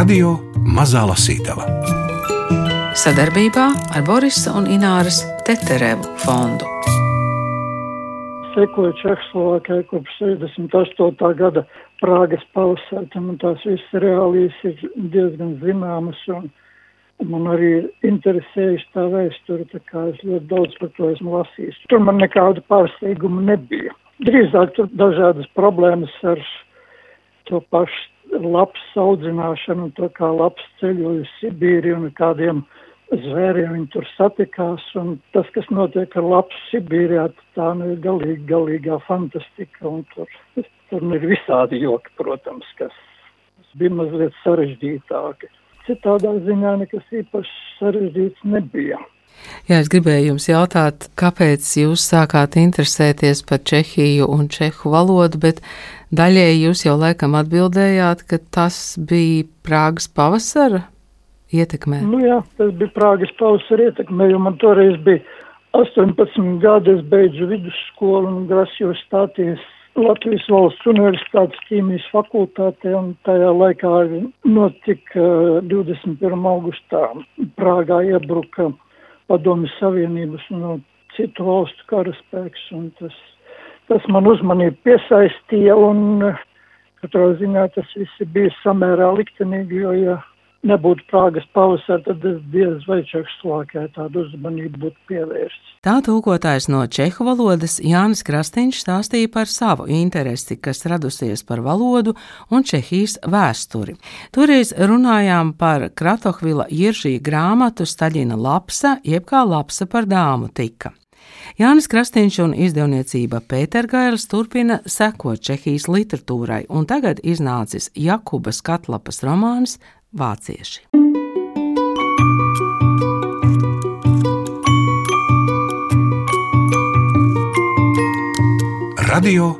Radio Mazā Lasītava sadarbībā ar Borisa un Ināras Teterevu fondu. Sekoju Čehoslovākijai kopš 68. gada Prāgas pilsētam, un tās visas reālijas ir diezgan zināmas, un man arī interesējuši tā vēsture, tā kā es ļoti daudz par to esmu lasījis. Tur man nekādu pārsteigumu nebija. Drīzāk tur dažādas problēmas ar to pašu labs audzināšanu, to kā labs ceļoju Sibīri un kādiem zvēriem viņi tur satikās, un tas, kas notiek ar lapu Sibīrijā, tā nu ir galīgi, galīgā fantastika, un tur, tur nu ir visādi joki, protams, kas bija mazliet sarežģītāki. Citādā ziņā nekas īpaši sarežģīts nebija. Jā, es gribēju jums jautāt, kāpēc jūs sākāt interesēties par Čehiju un čehu valodu, bet daļēji jūs jau laikam atbildējāt, ka tas bija Prāgas pavasara ietekmē? Nu jā, tas bija Prāgas pavasara ietekmē, jo man toreiz bija 18 gadi, es beidzu vidusskolu un grasījos stāties Latvijas valsts universitātes ķīmijas fakultātē, un tajā laikā notika 21. augustā Prāgā iebruka padomju savienības un no citu valstu karaspēks, tas, tas man uzmanību piesaistīja, un katrā ziņā tas viss bija samērā liktenīgi, jo, ja nebūtu Prāgas pavasara, tad es diez vai Čehoslovākijai tādu uzmanību būtu pievērsts. Tā tūkotājs no čehu valodas Jānis Krastīņš stāstīja par savu interesi, kas radusies par valodu un Čehijas vēsturi. Toreiz runājām par Kratohvila Iržī grāmatu Staļina Lapsa, jeb kā Lapsa par dāmu tika. Jānis Krastīņš un izdevniecība Pētergailis turpina sekot Čehijas literatūrai, un tagad iznācis Jakubas Katlapas romāns vācieši. Radio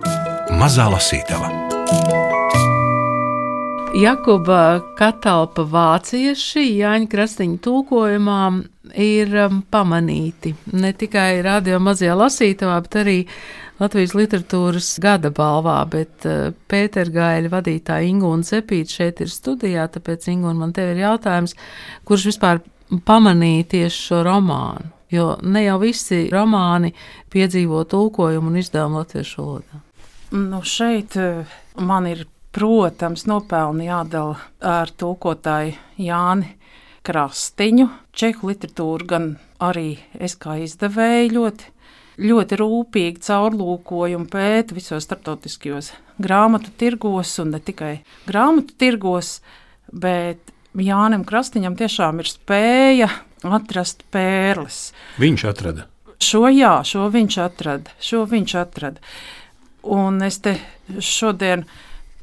Mazā Lasītava Jakuba Katalpa vācieši Jāņa Krastiņa tūkojumā ir um, pamanīti ne tikai radio mazajā lasītavā, bet arī Latvijas literatūras gada balvā, bet uh, Pētergaļa vadītāja Ingūna Cepīta šeit ir studijā, tāpēc Ingūna man tev ir jautājums, kurš vispār pamanīja tieši šo romānu, jo ne jau visi romāni piedzīvo tulkojumu un izdevumu latviešu valodā. Nu šeit uh, man ir protams, nopelni jādala ar tulkotāju Jāni Krastiņu. Čehu literatūru gan arī es kā izdevēju ļoti, ļoti rūpīgi caurlūkoju un pētu visos starptautiskajos grāmatu tirgos, un ne tikai grāmatu tirgos, bet Jānim Krastiņam tiešām ir spēja atrast pērles. Viņš atrada. Šo jā, šo viņš atrada, šo viņš atrada. Un es te šodien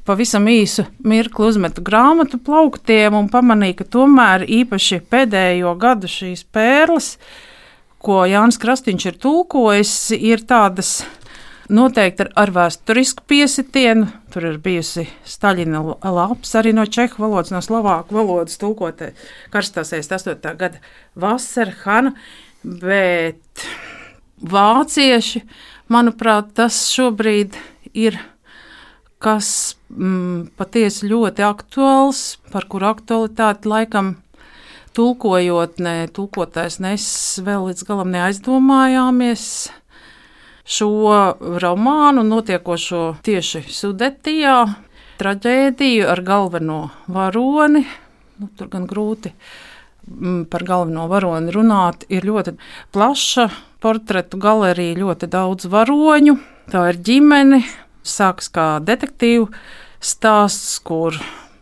pavisam īsu mirkli uzmetu grāmatu plauktiem un pamanīju, ka tomēr īpaši pēdējo gadu šīs pērles, ko Jānis Krastīņš ir tulkojis, ir tādas noteikti ar, ar vēsturisku piesitienu. Tur ir bijusi Staļina lapas arī no čehu valodas, no slovāku valodas tulkotē karstās 8. gada vasara, Hana, bet vācieši, manuprāt, tas šobrīd ir kas mm, patiesi ļoti aktuāls, par kuru aktualitāti laikam tulkojot, ne tulkotājs nes vēl līdz galam neaizdomājāmies. Šo romānu notiekošo tieši Sudetijā, traģēdiju ar galveno varoni, nu, tur gan grūti mm, par galveno varoni runāt, ir ļoti plaša portretu galerija, ļoti daudz varoņu. Tā ir ģimene, sākas kā detektīvu stāsts, kur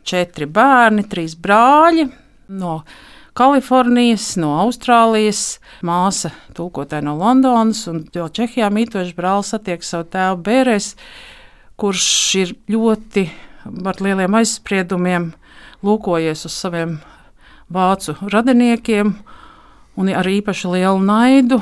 četri bērni, trīs brāļi no Kalifornijas, no Austrālijas, māsa tulkotāja no Londonas un jau Čehijā mītošs brālis satiek savu tēvu Bērēs, kurš ir ļoti ar lieliem aizspriedumiem lūkojies uz saviem vācu radiniekiem un ar īpaši lielu naidu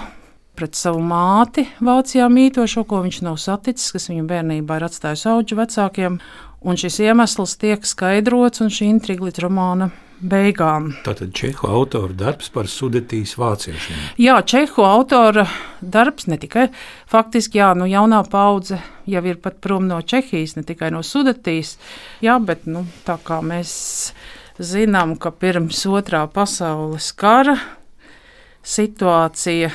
pret savu māti Vācijā mītošo, ko viņš nav saticis, kas viņu bērnībā ir atstājis auģu vecākiem. Un šis iemesls tiek skaidrots, un šī intriga līdz romāna beigām. Tātad čehu autora darbs par sudetīs vāciešiem. Jā, čehu autora darbs ne tikai faktiski, jā, nu jaunā paudze jau ir pat prom no Čehijas, ne tikai no sudetīs, jā, bet nu, tā kā mēs zinām, ka pirms otrā pasaules kara situācija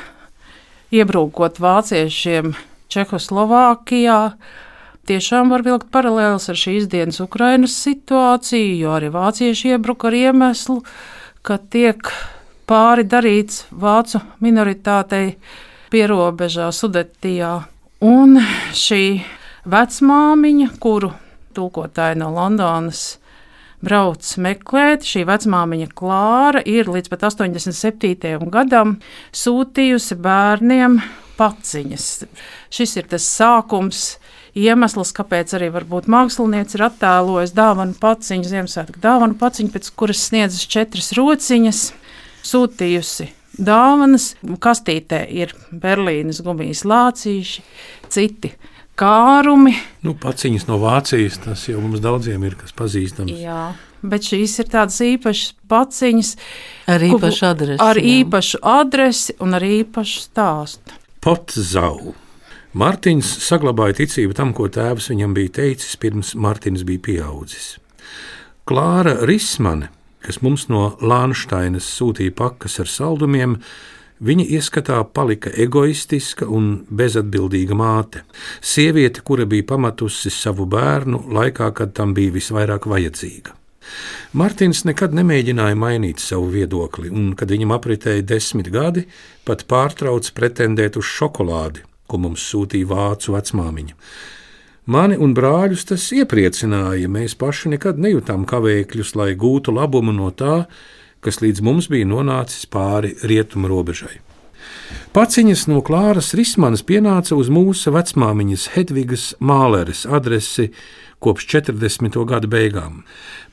iebrūkot vāciešiem Čehoslovākijā. Tiešām var vilkt paralēlus ar šīs dienas Ukrainas situāciju, jo arī vācieši iebruka ar iemeslu, ka tiek pāri darīts vācu minoritātei pierobežā Sudetijā. Un šī vecmāmiņa, kuru tulkotāji no Londonas brauc meklēt. Šī vecmāmiņa Klāra ir līdz pat 87. gadam sūtījusi bērniem paciņas. Šis ir tas sākums. Iemesls, kāpēc arī varbūt mākslinieks ir attēlojis dāvanu paciņu, Ziemassvētku dāvanu paciņu, pēc kuras sniedzas četras rociņas, sūtījusi dāvanas. Kastītē ir Berlīnas gumijas lācīši, citi kārumi. Nu, paciņas no Vācijas, tas jau mums daudziem ir kas pazīstams. Jā. Bet šīs ir tādas īpašas paciņas, ar īpašu adresi. Ar jā. īpašu adresi un ar īpašu stāstu. Potzau. Mārtiņš saglabāja ticību tam, ko tēvs viņam bija teicis, pirms Mārtiņš bija pieaudzis. Klāra Rismane, kas mums no Lānšteinas sūtīja pakas ar saldumiem, Viņa ieskatā palika egoistiska un bezatbildīga māte, sieviete, kura bija pametusi savu bērnu laikā, kad tam bija visvairāk vajadzīga. Mārtiņš nekad nemēģināja mainīt savu viedokli, un, kad viņam apritēja desmit gadi, pat pārtrauca pretendēt uz šokolādi, ko mums sūtīja vācu vecmāmiņa. Mani un brāļus tas iepriecināja, mēs paši nekad nejūtām kavēkļus, lai gūtu labumu no tā, kas līdz mums bija nonācis pāri rietumu robežai. Paciņas no Klāras Rismanas pienāca uz mūsu vecmāmiņas Hedvigas Māleres adresi kopš 40. gada beigām.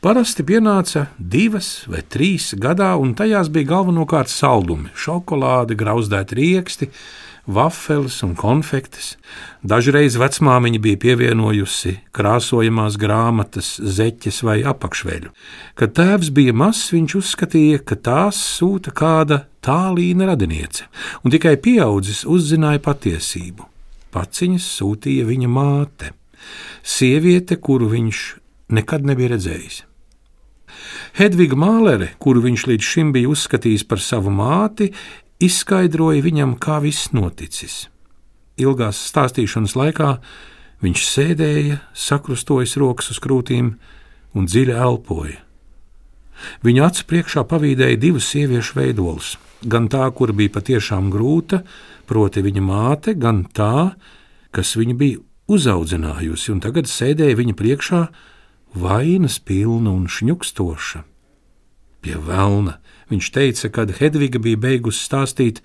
Parasti pienāca divas vai trīs gadā, un tajās bija galvenokārt saldumi, šokolāde, grauzdēti rieksti, vafeles un konfektes. Dažreiz vecmāmiņa bija pievienojusi krāsojamās grāmatas, zeķes vai apakšveļu. Kad tēvs bija mazs, viņš uzskatīja, ka tās sūta kāda tālīna radiniece, un tikai pieaudzis uzzināja patiesību. Paciņas sūtīja viņa māte, sieviete, kuru viņš nekad nebija redzējis. Hedviga Mālere, kuru viņš līdz šim bija uzskatījis par savu māti, izskaidroja viņam, kā viss noticis. Ilgās stāstīšanas laikā viņš sēdēja, sakrustojis rokas uz krūtīm un dziļi elpoja. Viņa acu priekšā pavīdēja divas sieviešu veidolus, gan tā, kur bija patiešām grūta, proti viņa māte, gan tā, kas viņu bija uzaudzinājusi, un tagad sēdēja viņa priekšā vainas pilna un šņukstoša. Pie velna Viņš teica, kad Hedviga bija beigusi stāstīt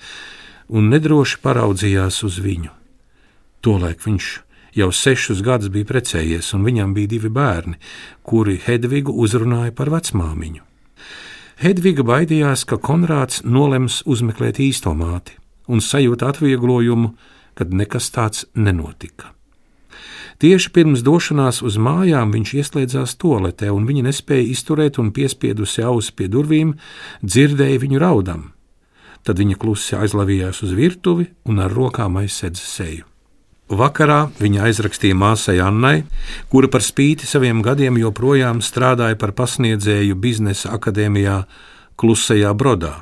un nedroši paraudzījās uz viņu. Tolaik viņš jau sešus gadus bija precējies, un viņam bija divi bērni, kuri Hedvigu uzrunāja par vecmāmiņu. Hedviga baidījās, ka Konrāds nolems uzmeklēt īsto māti un sajūta atvieglojumu, kad nekas tāds nenotika. Tieši pirms došanās uz mājām viņš ieslēdzās toaletē, un viņa nespēja izturēt un piespiedusi ausi pie durvīm, dzirdēja viņu raudam. Tad viņa klusi aizlavījās uz virtuvi un ar rokām aizsedza seju. Vakarā viņa aizrakstīja māsai Annai, kura par spīti saviem gadiem joprojām strādāja par pasniedzēju biznesa akadēmijā Klusajā Brodā.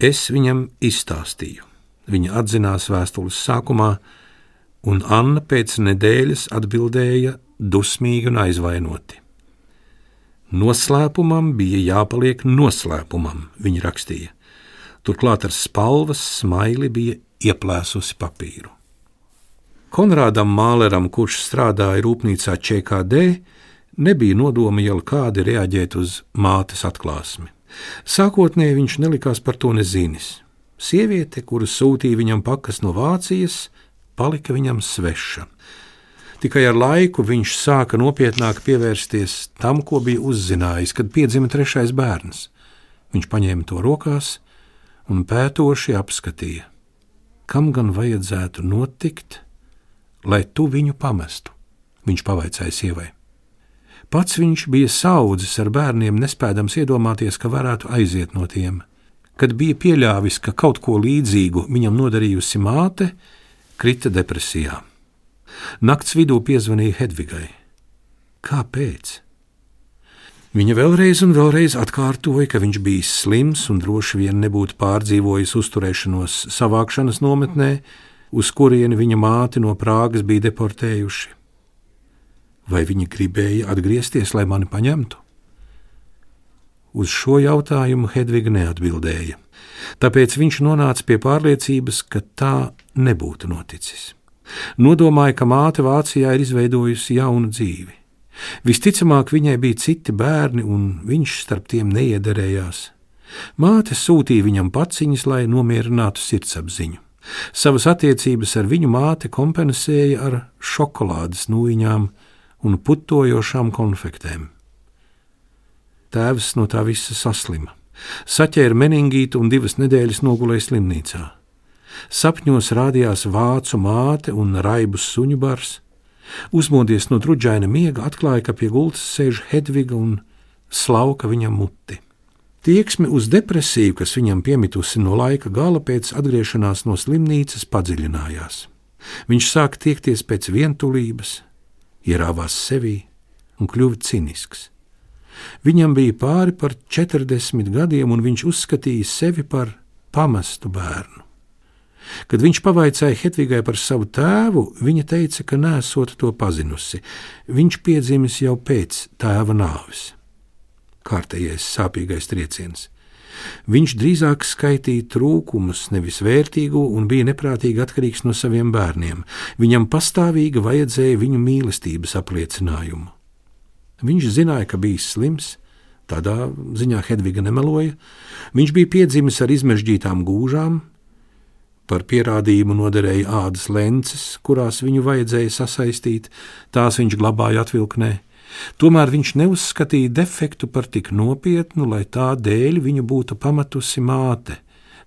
Es viņam izstāstīju. Viņa atzinās vēstules sākumā, un Anna pēc nedēļas atbildēja dusmīgi un aizvainoti. Noslēpumam bija jāpaliek noslēpumam, viņa rakstīja. Turklāt ar spalvas smaili bija ieplēsusi papīru. Konrādam Māleram, kurš strādāja rūpnīcā ČKD, nebija nodoma jau kādi reaģēt uz mātes atklāsmi. Sākotnēji viņš nelikās par to nezinis. Sieviete, kuru sūtīja viņam pakas no Vācijas, palika viņam sveša. Tikai ar laiku viņš sāka nopietnāk pievērsties tam, ko bija uzzinājis, kad piedzima trešais bērns. Viņš paņēma to rokās un pētoši apskatīja, kam gan vajadzētu notikt, lai tu viņu pamestu. Viņš pavaicāja sievai. Pats viņš bija saudzis ar bērniem, nespējams iedomāties, ka varētu aiziet no tiem. Kad bija pieļāvis, ka kaut ko līdzīgu viņam nodarījusi māte, krita depresijā. Nakts vidū piezvanīja Hedvigai. Kāpēc? Viņa vēlreiz un vēlreiz atkārtoja, ka viņš bija slims un droši vien nebūtu pārdzīvojis uzturēšanos savākšanas nometnē, uz kurieni viņa māte no Prāgas bija deportējuši. Vai viņi gribēja atgriezties, lai mani paņemtu? Uz šo jautājumu Hedviga neatbildēja, tāpēc viņš nonāca pie pārliecības, ka tā nebūtu noticis. Nodomāja, ka māte Vācijā ir izveidojusi jaunu dzīvi. Visticamāk, viņai bija citi bērni, un viņš starp tiem neiederējās. Māte sūtīja viņam paciņas, lai nomierinātu sirdsapziņu. Savas attiecības ar viņu māti kompensēja ar šokolādes nūjiņām un putojošām konfektēm. Tēvs no tā visa saslima, saķēra meningītu un divas nedēļas nogulēja slimnīcā. Sapņos rādījās vācu māte un raibus suņu bars, Uzmodies no drudžaina miega, atklāja, ka pie gultas sēž Hedviga un slauka viņam muti. Tieksme uz depresiju, kas viņam piemitusi no laika gala pēc atgriešanās no slimnīcas, padziļinājās. Viņš sāka tiekties pēc vientulības, ierāvās sevī un kļuva cinisks. Viņam bija pāri par 40 gadiem, un viņš uzskatīja sevi par pamestu bērnu. Kad viņš pavaicāja Hedvigai par savu tēvu, viņa teica, ka nesot to pazinusi. Viņš piedzimis jau pēc tēva nāves. Kārtējais sāpīgais trieciens. Viņš drīzāk skaitīja trūkumus, nevis vērtīgo, un bija neprātīgi atkarīgs no saviem bērniem. Viņam pastāvīgi vajadzēja viņu mīlestības apliecinājumu. Viņš zināja, ka bija slims, tādā ziņā Hedviga nemeloja. Viņš bija piedzimis ar izmežģītām gūžām, Par pierādījumu noderēja ādas lences, kurās viņu vajadzēja sasaistīt, tās viņš glabāja atvilknē. Tomēr viņš neuzskatīja defektu par tik nopietnu, lai tā dēļ viņu būtu pametusi māte.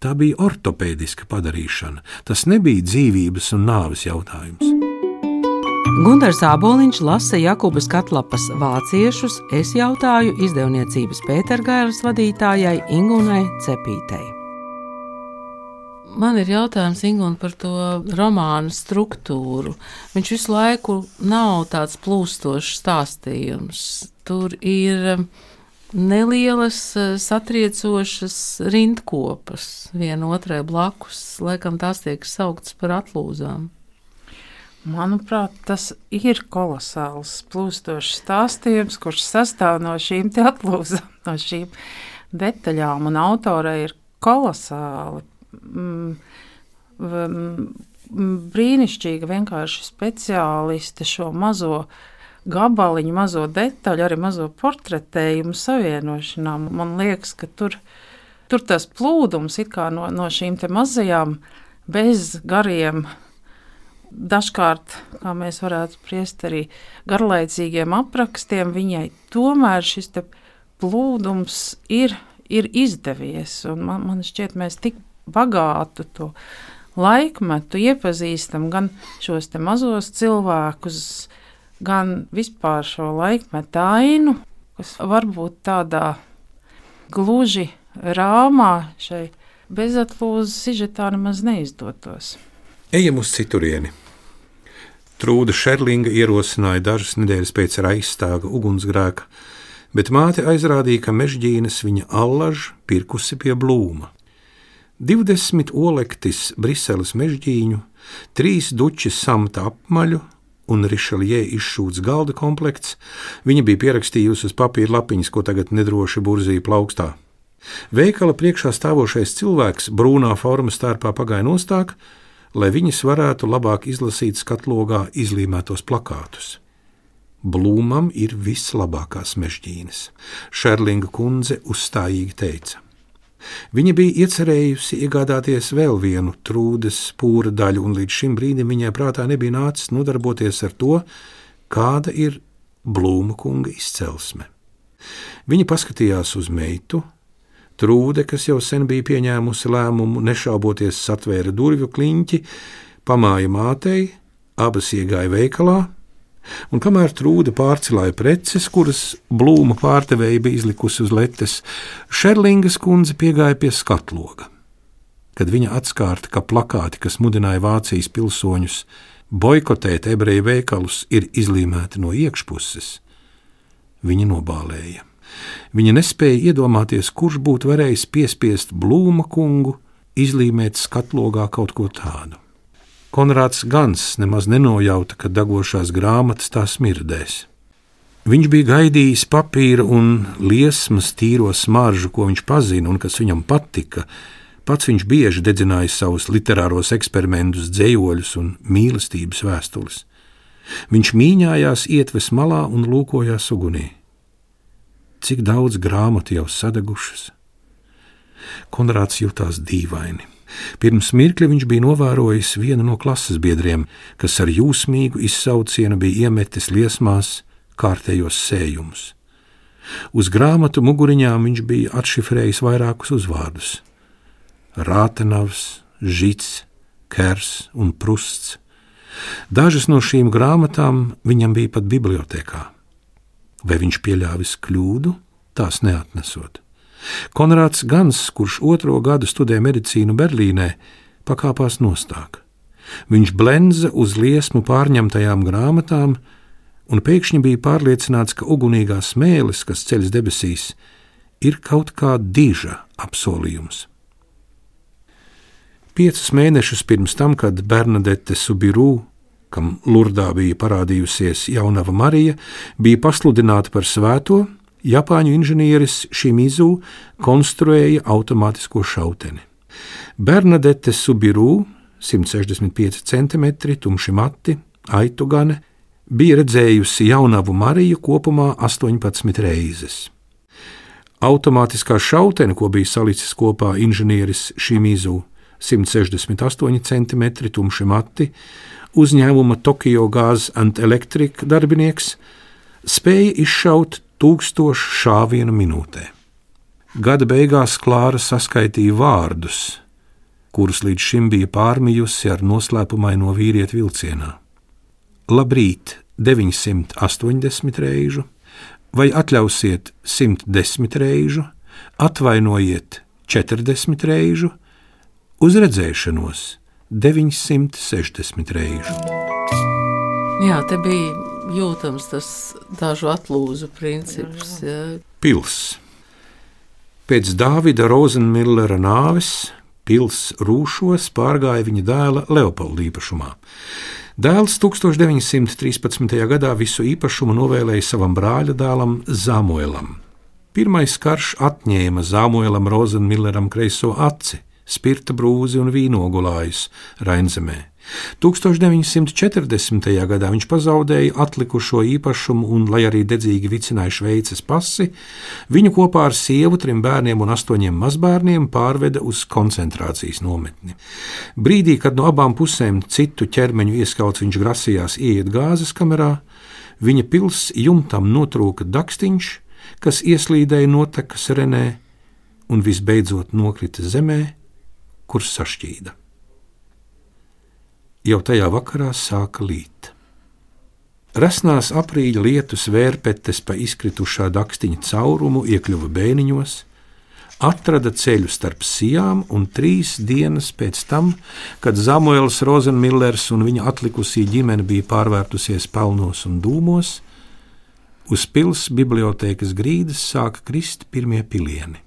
Tā bija ortopēdiska padarīšana, tas nebija dzīvības un nāves jautājums. Gunārs Aboliņš lasa Jakubas Katlapas vāciešus, es jautāju izdevniecības Pētergairas vadītājai Ingunai Cepītei. Man ir jautājums Ingūna par to romānu struktūru. Viņš visu laiku nav tāds plūstošs stāstījums. Tur ir nelielas, uh, satriecošas rindkopas viena otrai blakus. Laikam tās tiek sauktas par atlūzām. Manuprāt, tas ir kolosāls plūstošs stāstījums, kurš sastāv no šīm atlūzām, no šīm detaļām, un autorai ir kolosāli mm, brīnišķīga vienkārši speciāliste šo mazo gabaliņu, mazo detaļu, arī mazo portretējumu savienošanā. Man liekas, ka tur, tur tas plūdums no, no šīm mazajām, bez gariem, dažkārt, kā mēs varētu spriest, arī garlaicīgiem aprakstiem, viņai tomēr šis plūdums ir, ir izdevies. Man, man šķiet, mēs tik bagātu to laikmetu, iepazīstam gan šos mazos cilvēkus, gan vispār šo laikmetu ainu, kas varbūt tādā gluži rāmā šai bezatlūzas sižetā nemaz neizdotos. Ejam uz citurieni. Trūda Šerlinga ierosināja dažas nedēļas pēc aizstāga ugunsgrēka, bet māte aizrādīja, ka mežģīnes viņa allaž pirkusi pie blūma. 20 olektis Briseles mežģīņu, 3 duči samta apmaļu un Rišeljē izšūts galda komplekts, viņa bija pierakstījusi uz papīra lapiņas, ko tagad nedroši burzīja plaukstā. Veikala priekšā stāvošais cilvēks brūnā forma stārpā pagāja nostāk, lai viņas varētu labāk izlasīt skatlogā izlīmētos plakātus. Blūmam ir vislabākās mežģīnes, Šerlinga kundze uzstājīgi teica. Viņa bija iecerējusi iegādāties vēl vienu trūdes pūra daļu, un līdz šim brīdim viņai prātā nebija nācis nodarboties ar to, kāda ir Blūma kunga izcelsme. Viņa paskatījās uz meitu, trūde, kas jau sen bija pieņēmusi lēmumu, nešauboties satvēra durvju kliņķi, pamāja mātei, abas iegāja veikalā, Un kamēr trūde pārcilāja preces, kuras blūma pārdevēja bija izlikusi uz letes, Šerlingas kundze piegāja pie skatloga. Kad viņa atskārta, ka plakāti, kas mudināja Vācijas pilsoņus boikotēt ebreju veikalus, ir izlīmēti no iekšpuses, viņa nobālēja. Viņa nespēja iedomāties, kurš būtu varējis piespiest Blūma kungu izlīmēt skatlogā kaut ko tādu. Konrāds Gans nemaz nenojauta, ka dagošās grāmatas tā smirdēs. Viņš bija gaidījis papīra un liesmas tīro smaržu, ko viņš pazina un kas viņam patika. Pats viņš bieži dedzināja savus literāros eksperimentus, dzējoļus un mīlestības vēstules. Viņš mīņājās ietves malā un lūkojās ugunī. Cik daudz grāmatu jau sadegušas? Konrāds jutās dīvaini. Pirms mirkļa viņš bija novērojis vienu no klases biedriem, kas ar jūsmīgu izsaucienu bija iemetis liesmās kārtējos sējumus. Uz grāmatu muguriņām viņš bija atšifrējis vairākus uzvārdus - Rātenavs, Žits, Kers un Prusts. Dažas no šīm grāmatām viņam bija pat bibliotekā. Vai viņš pieļāvis kļūdu, tās neatnesot? Konrāds Gans, kurš otro gadu studē medicīnu Berlīnē, pakāpās nostāk. Viņš blenza uz liesmu pārņemtajām grāmatām, un pēkšņi bija pārliecināts, ka ugunīgās mēlis, kas ceļas debesīs, ir kaut kā diža apsolījums. Piecus mēnešus pirms tam, kad Bernadette Subirū, kam Lurdā bija parādījusies jaunava Marija, bija pasludināta par svēto, Japāņu inženieris Šimizu konstruēja automātisko šauteni. Bernadette Subirū, 165 cm, tumši mati, aitu gane, bija redzējusi jaunavu Mariju kopumā 18 reizes. Automātiskā šautene, ko bija salicis kopā inženieris Šimizu, 168 cm, tumši mati, uzņēmuma Tokyo Gāzes and Electric darbinieks, spēja izšaut tūkstošu šāvienu minūtē. Gada beigās Klāra saskaitīja vārdus, kurus līdz šim bija pārmījusi ar noslēpumaino vīrieti vilcienā. Labrīt, 980 reižu, vai atļausiet 110 reižu, atvainojiet 40 reižu, uz redzēšanos 960 reižu. Jā, te bija jūtams tas dažu atlūzu princips. Jā. Pils. Pēc Dāvida Rozenmillera nāves pils Rūšos pārgāja viņa dēla Leopolda īpašumā. Dēls 1913. gadā visu īpašumu novēlēja savam brāļa dēlam Zamuēlam. Pirmais karš atņēma Zamuēlam Rozenmilleram kreiso aci, spirta brūzi un vīnogulājus Rainzemē. 1940. gadā viņš pazaudēja atlikušo īpašumu un, lai arī dedzīgi vicināja Šveices pasi, viņu kopā ar sievu, trim bērniem un astoņiem mazbērniem pārveda uz koncentrācijas nometni. Brīdī, kad no abām pusēm citu ķermeņu ieskauts viņš grasījās ieiet gāzes kamerā, viņa pils jumtam notrūka dakstiņš, kas ieslīdēja notekas renē un visbeidzot nokrita zemē, kur sašķīda jau tajā vakarā sāka līt. Rasnās aprīļa lietus vērpetes pa izkritušā dakstiņa caurumu iekļuva bēniņos, atrada ceļu starp sijām, un trīs dienas pēc tam, kad Samuēls Rozenmillers un viņa atlikusī ģimene bija pārvērtusies pelnos un dūmos, uz pilsētas bibliotēkas grīdas sāka krist pirmie pilieni.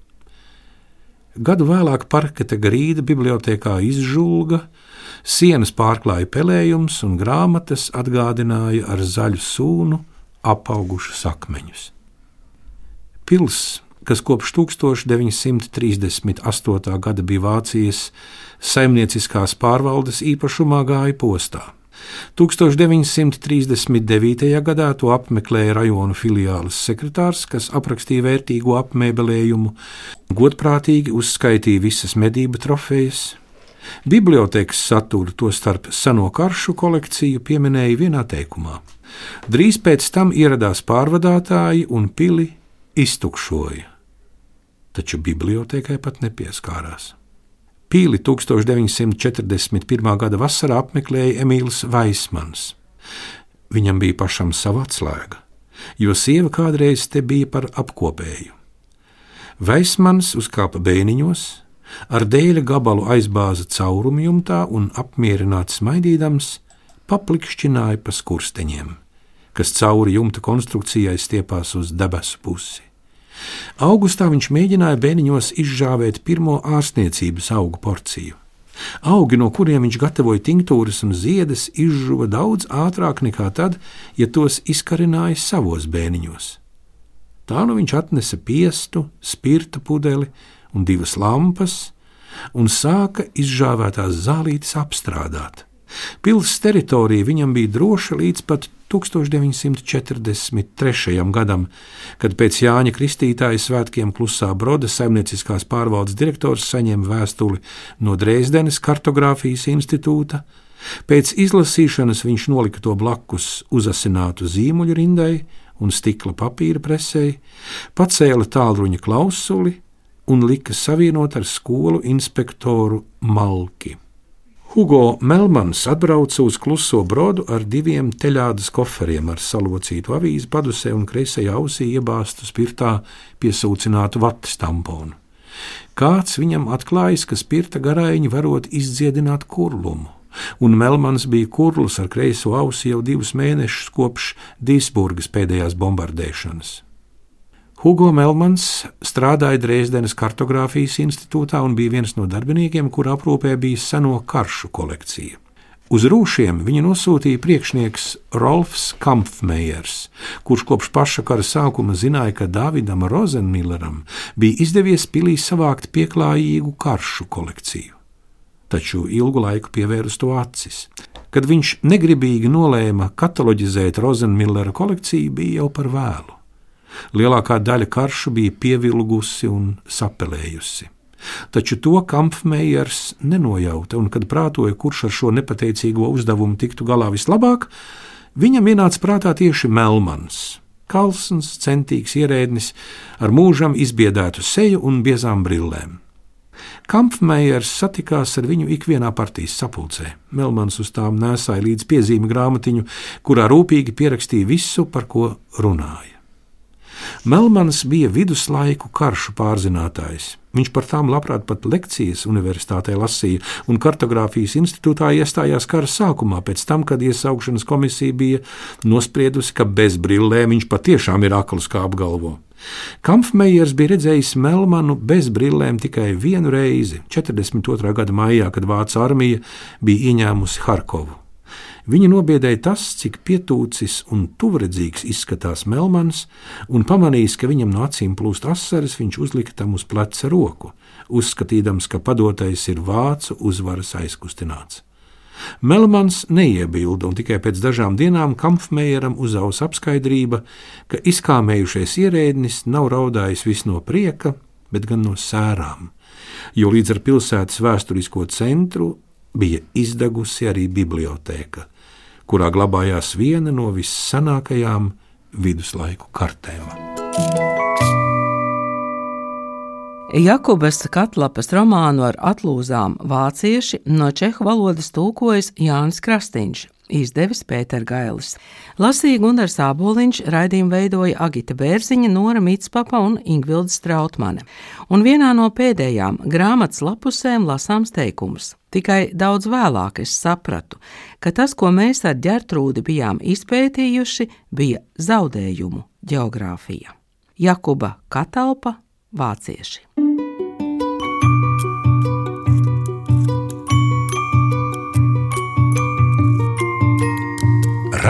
Gadu vēlāk parketa grīda bibliotekā izžulga, Sienas pārklāja pelējums, un grāmatas atgādināja ar zaļu sūnu apaugušus akmeņus. Pils, kas kopš 1938. gada bija Vācijas saimnieciskās pārvaldes īpašumā, gāja postā. 1939. gadā to apmeklēja rajona filiāles sekretārs, kas aprakstīja vērtīgo apmēbelējumu, godprātīgi uzskaitīja visas medību trofejas, Bibliotēkas saturu, tostarp seno karšu kolekciju, pieminēja vienā teikumā. Drīz pēc tam ieradās pārvadātāji un pili iztukšoja. Taču bibliotēkai pat nepieskārās. Pīli 1941. gada vasarā apmeklēja Emīls Vaismans. Viņam bija pašam sava atslēga, jo sieva kādreiz te bija par apkopēju. Vaismans uzkāpa bēniņos, ar dēļa gabalu aizbāza caurumu jumtā un apmierināts smaidīdams paplikšķināja pa skursteņiem, kas cauri jumta konstrukcijai stiepās uz debesu pusi. Augustā viņš mēģināja bērniņos izžāvēt pirmo ārstniecības augu porciju. Augi, no kuriem viņš gatavoja tinktūras un ziedas, izžuva daudz ātrāk nekā tad, ja tos izkarināja savos bēniņos. Tā nu viņš atnesa piestu, spirta pudeli un divas lampas, un sāka izžāvētās zālītes apstrādāt. Pilsētas teritorija viņam bija droša līdz pat 1943. gadam, kad pēc Jāņa Kristītāja svētkiem klusā broda saimnieciskās pārvaldes direktors saņēma vēstuli no Dresdenes kartogrāfijas institūta. Pēc izlasīšanas viņš nolika to blakus uzasinātu zīmuļu rindai un stikla papīra presei, pacēla tālruņa klausuli un lika savienot ar skolu inspektoru Malki. Hugo Melmans atbrauca uz kluso brodu ar diviem teļādas koferiem ar salocītu avīzi padusē un kreisajā ausī iebāztu spirtā piesūcinātu vatas tamponu. Kāds viņam atklājis, ka spirta garaiņi varot izdziedināt kurlumu, un Melmans bija kurls ar kreiso ausi jau divus mēnešus kopš Dīsburgas pēdējās bombardēšanas. Hugo Melmans strādāja Dresdenes kartogrāfijas institūtā un bija viens no darbiniekiem, kur aprūpē bija seno karšu kolekcija. Uz rūšiem viņa nosūtīja priekšnieks Rolfs Kampfmejers, kurš kopš paša kara sākuma zināja, ka Davidam Rozenmilleram bija izdevies pilī savākt pieklājīgu karšu kolekciju. Taču ilgu laiku pievērus to acis. Kad viņš negribīgi nolēma kataloģizēt Rozenmillera kolekciju, bija jau par vēlu. Lielākā daļa karšu bija pievilgusi un sapelējusi. Taču to Kampfmejers nenojauta, un kad prātoja, kurš ar šo nepateicīgo uzdevumu tiktu galā vislabāk, viņam ienāca prātā tieši Melmans. Kalsns, centīgs ierēdnis, ar mūžam izbiedētu seju un biezām brillēm. Kampfmejers satikās ar viņu ikvienā partijas sapulcē. Melmans uz tām nesāja līdz piezīmi grāmatiņu, kurā rūpīgi pierakstīja visu, par ko runāja. Melmans bija viduslaiku karšu pārzinātājs. Viņš par tām labprāt pat lekcijas universitātē lasīja, un kartogrāfijas institūtā iestājās kara sākumā, pēc tam, kad iesaukšanas komisija bija nospriedusi, ka bez brillēm viņš patiešām ir akls kā apgalvo. Kampfmejers bija redzējis Melmanu bez brillēm tikai vienu reizi, 42. gada maijā, kad Vācu armija bija ieņēmusi Harkovu. Viņa nobiedēja tas, cik pietūcis un tuvredzīgs izskatās Melmans, un pamanījis, ka viņam no acīm plūst asaras, viņš uzlika tam uz pleca roku, uzskatīdams, ka padotais ir vācu uzvaras aizkustināts. Melmans neiebilda, un tikai pēc dažām dienām Kampfmeieram uzaus apskaidrība, ka izkāmējušais ierēdnis nav raudājis vis no prieka, bet gan no sērām, jo līdz ar pilsētas vēsturisko centru bija izdegusi arī biblioteka, kurā glabājās viena no vissenākajām viduslaiku kartēm. Jakobas Katlapas romānu ar atlūzām vācieši no čehu valodas tulkojas Jānis Krastīņš, izdevis Pēter Gailis. Lasīja Gunārs Āboliņš, raidījumu veidoja Agita Bērziņa, Nora Mitspapa un Ingvilda Strautmane. Un vienā no pēdējām grāmatas lapusēm lasāms teikums. Tikai daudz vēlāk es sapratu, ka tas, ko mēs ar ģertrūdi bijām izpētījuši, bija zaudējumu geogrāfija. Jakuba Katalpa, Vācieši.